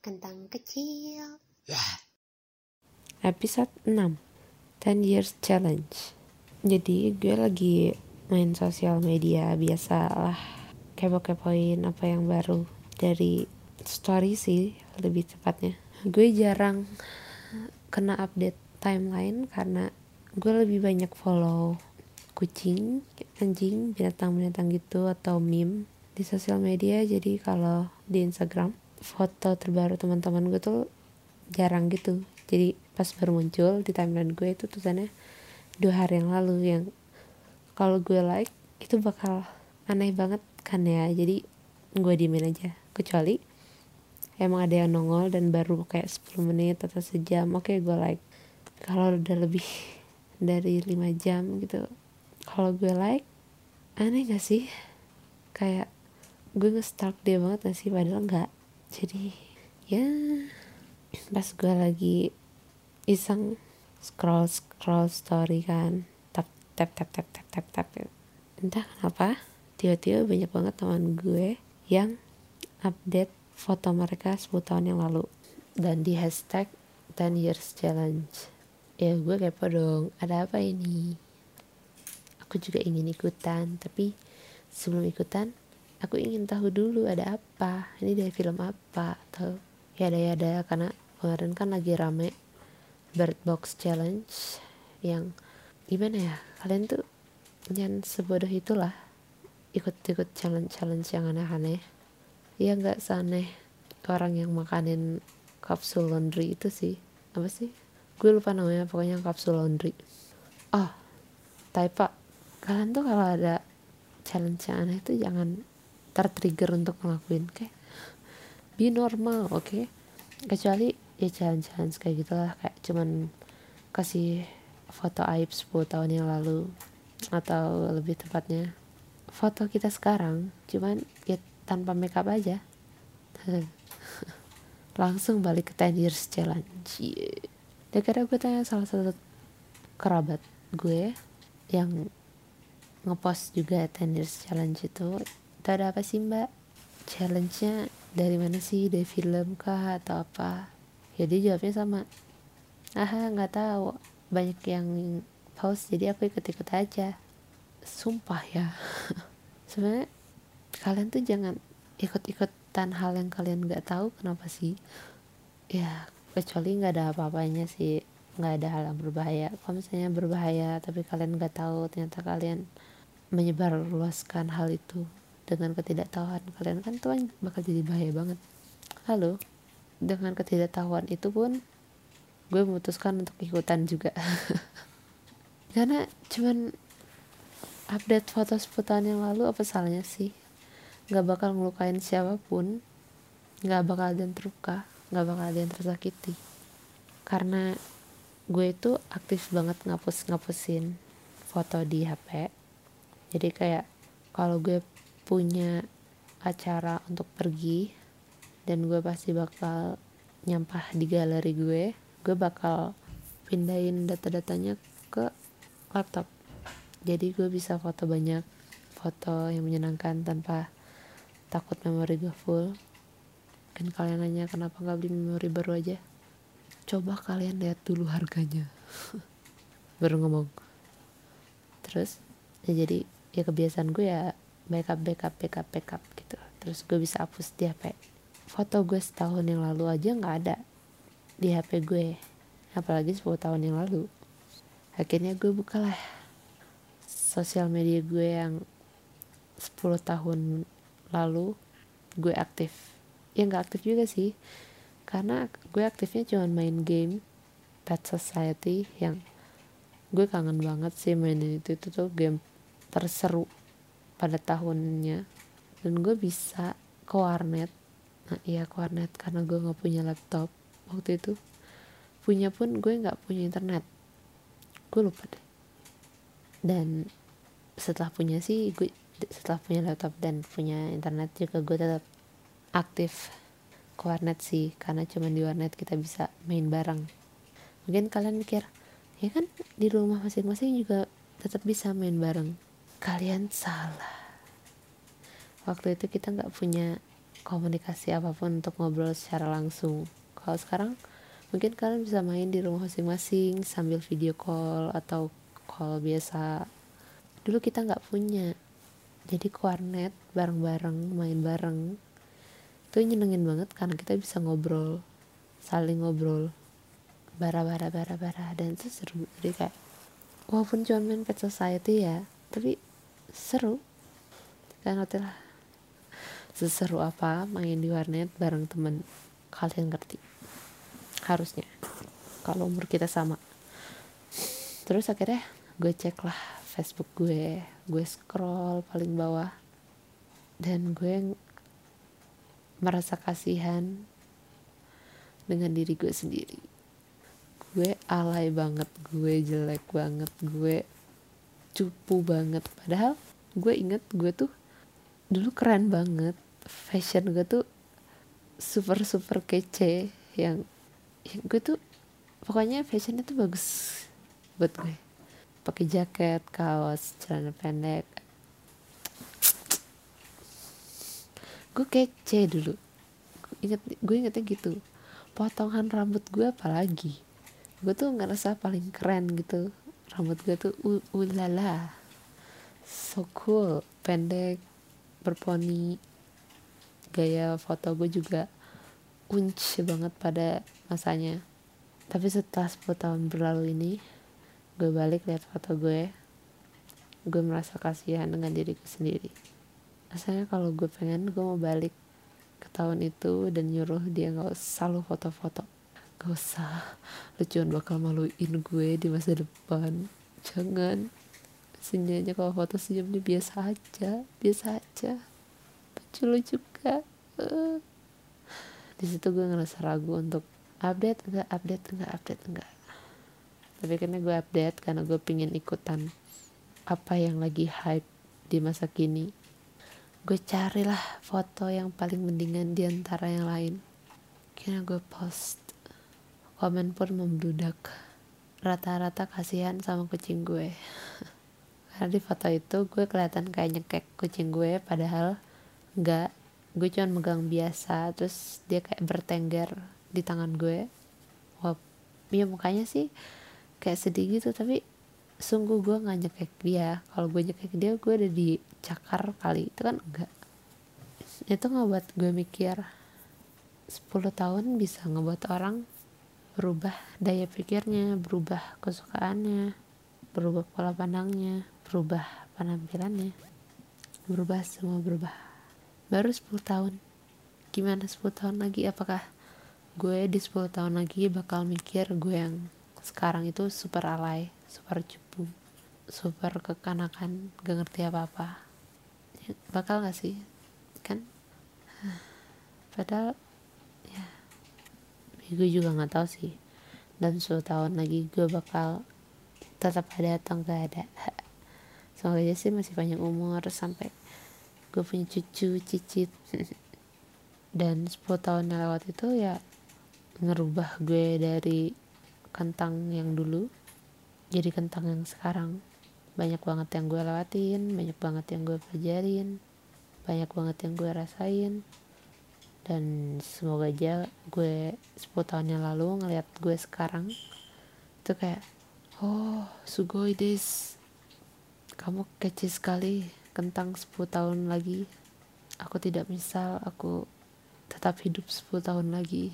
kentang kecil. Episode 6 10 Years Challenge. Jadi gue lagi main sosial media biasalah Kepo-kepoin apa yang baru Dari story sih lebih tepatnya. Gue jarang kena update timeline Karena gue lebih banyak follow kucing, anjing, binatang-binatang gitu Atau meme di sosial media. Jadi kalau di Instagram foto terbaru teman-teman gue tuh jarang gitu. Jadi pas baru muncul di timeline gue itu tulisannya dua hari yang lalu yang kalau gue like itu bakal aneh banget kan ya. Jadi gue diemin aja. Kecuali emang ada yang nongol dan baru kayak 10 menit atau sejam oke gue like. Kalau udah lebih dari 5 jam gitu kalau gue like aneh gak sih? Kayak gue nge-stalk dia banget gak sih? Padahal enggak jadi ya pas gue lagi iseng scroll scroll story kan tap tap tap tap tap tap tap entah kenapa tiba-tiba banyak banget teman gue yang update foto mereka 10 tahun yang lalu. Dan di hashtag 10 years challenge. Ya gue kepo dong ada apa ini? Aku juga ingin ikutan tapi sebelum ikutan aku ingin tahu dulu ada apa ini dari film apa atau ya ada ya ada karena kemarin kan lagi rame Bird Box Challenge yang gimana ya kalian tuh jangan sebodoh itulah ikut-ikut challenge-challenge yang aneh-aneh. Ya nggak seaneh orang yang makanin kapsul laundry itu sih. Apa sih? Gue lupa namanya pokoknya kapsul laundry. Oh type kalian tuh kalau ada challenge yang aneh itu jangan tertrigger untuk ngelakuin kayak be normal oke okay? kecuali ya jalan-jalan kayak gitulah kayak cuman kasih foto aib 10 tahun yang lalu atau lebih tepatnya foto kita sekarang cuman ya tanpa makeup aja langsung balik ke 10 years challenge yeah. dan gue tanya salah satu kerabat gue yang ngepost juga 10 years challenge itu itu ada apa sih mbak? Challenge-nya dari mana sih? Dari film kah atau apa? Ya dia jawabnya sama. Ah nggak tahu. Banyak yang post jadi aku ikut-ikut aja. Sumpah ya. Sebenarnya kalian tuh jangan ikut-ikutan hal yang kalian nggak tahu kenapa sih? Ya kecuali nggak ada apa-apanya sih. Nggak ada hal yang berbahaya. Kalau misalnya berbahaya tapi kalian nggak tahu ternyata kalian menyebarluaskan hal itu dengan ketidaktahuan kalian kan tuh bakal jadi bahaya banget. Halo dengan ketidaktahuan itu pun gue memutuskan untuk ikutan juga. Karena cuman update foto seputar yang lalu apa salahnya sih? Nggak bakal ngelukain siapa pun nggak bakal ada yang terluka nggak bakal ada yang tersakiti. Karena gue itu aktif banget ngapus ngapusin foto di HP jadi kayak kalau gue punya acara untuk pergi dan gue pasti bakal nyampah di galeri gue gue bakal pindahin data-datanya ke laptop. Jadi gue bisa foto banyak foto yang menyenangkan tanpa takut memori gue full. Kan kalian nanya kenapa gak beli memori baru aja? Coba kalian lihat dulu harganya. Baru ngomong. Terus ya jadi ya kebiasaan gue ya backup backup backup backup gitu. Terus gue bisa hapus di HP foto gue setahun yang lalu aja nggak ada di HP gue. Apalagi 10 tahun yang lalu. Akhirnya gue bukalah sosial media gue yang 10 tahun lalu gue aktif. Ya nggak aktif juga sih. Karena gue aktifnya cuma main game Pet Society yang gue kangen banget sih mainin itu itu tuh game terseru pada tahunnya. Dan gue bisa ke warnet. Nah iya ke warnet karena gue nggak punya laptop. Waktu itu punya pun gue nggak punya internet. Gue lupa deh. Dan setelah punya sih gue setelah punya laptop dan punya internet juga gue tetap aktif ke warnet sih. Karena cuma di warnet kita bisa main bareng. Mungkin kalian mikir ya kan di rumah masing-masing juga tetap bisa main bareng kalian salah. Waktu itu kita nggak punya komunikasi apa pun untuk ngobrol secara langsung. Kalau sekarang mungkin kalian bisa main di rumah masing-masing sambil video call atau call biasa. Dulu kita nggak punya. Jadi kuarnet bareng-bareng main bareng. Itu nyenengin banget karena kita bisa ngobrol saling ngobrol. Bara bara bara bara dan itu seru. Jadi kayak walaupun cuma main pet society ya tapi seru. Kan lah. Seseru apa main di warnet bareng temen. Kalian ngerti. Harusnya. Kalau umur kita sama. Terus akhirnya gue cek lah Facebook gue. Gue scroll paling bawah. Dan gue merasa kasihan dengan diri gue sendiri. Gue alay banget. Gue jelek banget. Gue cupu banget. Padahal gue inget gue tuh dulu keren banget. Fashion gue tuh super super kece yang gue tuh pokoknya fashionnya tuh bagus buat gue. Pakai jaket kaos celana pendek. Gue kece dulu. Gue inget gue ingetnya gitu. Potongan rambut gue apalagi gue tuh ngerasa paling keren gitu rambut gue tuh uh, ulala. So cool pendek berponi. Gaya foto gue juga unch banget pada masanya. Tapi setelah 10 tahun berlalu ini gue balik lihat foto gue. Gue merasa kasihan dengan diriku sendiri. Rasanya kalau gue pengen gue mau balik ke tahun itu dan nyuruh dia nggak usah lu foto-foto gak usah. Lu cuma bakal maluin gue di masa depan. Jangan. Senyumnya kalau foto senyumnya biasa aja. Biasa aja. Lucu lu juga. Uh di situ gue ngerasa ragu untuk update enggak update enggak update enggak. Tapi karena gue update karena gue pingin ikutan apa yang lagi hype di masa kini gue carilah foto yang paling mendingan di antara yang lain. Karena gue post komen pun membludak rata-rata kasihan sama kucing gue. Karena di foto itu gue kelihatan kayak nyekek kucing gue padahal enggak. Gue cuma megang biasa terus dia kayak bertengger di tangan gue. Wah ya mukanya sih kayak sedih gitu tapi sungguh gue nggak nyekek dia. Kalau gue nyekek dia gue udah dicakar kali. Itu kan enggak. Itu ngebuat gue mikir. 10 tahun bisa ngebuat orang berubah daya pikirnya berubah kesukaannya berubah pola pandangnya berubah penampilannya. Berubah semua berubah. Baru 10 tahun. Gimana 10 tahun lagi? Apakah gue di 10 tahun lagi bakal mikir gue yang sekarang itu super alay super cupu super kekanakan gak ngerti apa-apa? Bakal gak sih? Kan? Padahal gue juga nggak tahu sih. Dan 10 tahun lagi gue bakal tetap ada atau gak ada. Semoga aja sih masih panjang umur sampai gue punya cucu cicit. Dan 10 tahun yang lewat itu ya ngerubah gue dari kentang yang dulu jadi kentang yang sekarang. Banyak banget yang gue lewatin banyak banget yang gue pelajarin banyak banget yang gue rasain dan semoga aja gue 10 tahun yang lalu ngeliat gue sekarang itu kayak oh sugoi des kamu kece sekali kentang 10 tahun lagi. Aku tidak misal aku tetap hidup 10 tahun lagi.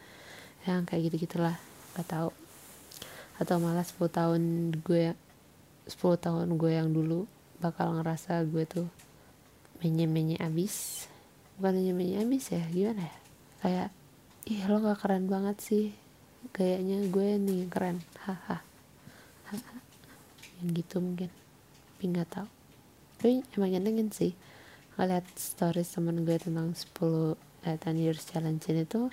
Yang kayak gitu gitulah gak tahu. Atau malah 10 tahun gue 10 tahun gue yang dulu bakal ngerasa gue tuh menye-menye abis bukan menye-menye abis ya gimana ya? Kayak ih lo gak keren banget sih. Gayanya gue nih keren. Haha. Yang gitu mungkin. Tapi nggak tahu. Tapi emang nyenengin sih. Ngeliat stories temen gue tentang 10 eh, 10 years challenge itu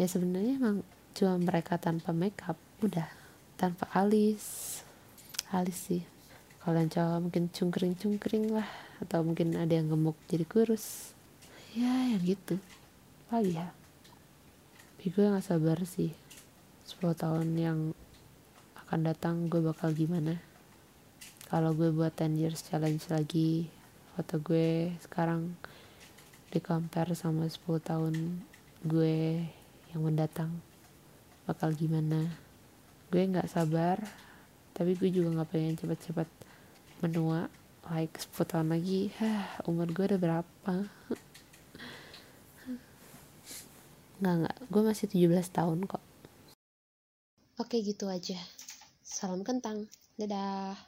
ya sebenarnya emang cuma mereka tanpa makeup udah. Tanpa alis. Alis sih. Kalau yang cowok mungkin cungkring-cungkring lah atau mungkin ada yang gemuk jadi kurus ya yang gitu. Lagi ya? Tapi gue gak sabar sih. 10 tahun yang akan datang gue bakal gimana? Kalau gue buat 10 years challenge lagi foto gue sekarang di compare sama 10 tahun gue yang mendatang bakal gimana? Gue nggak sabar tapi gue juga nggak pengen cepet-cepet menua like 10 tahun lagi. Hah umur gue udah berapa nggak nggak. Gue masih 17 tahun kok. Oke gitu aja. Salam kentang. Dadah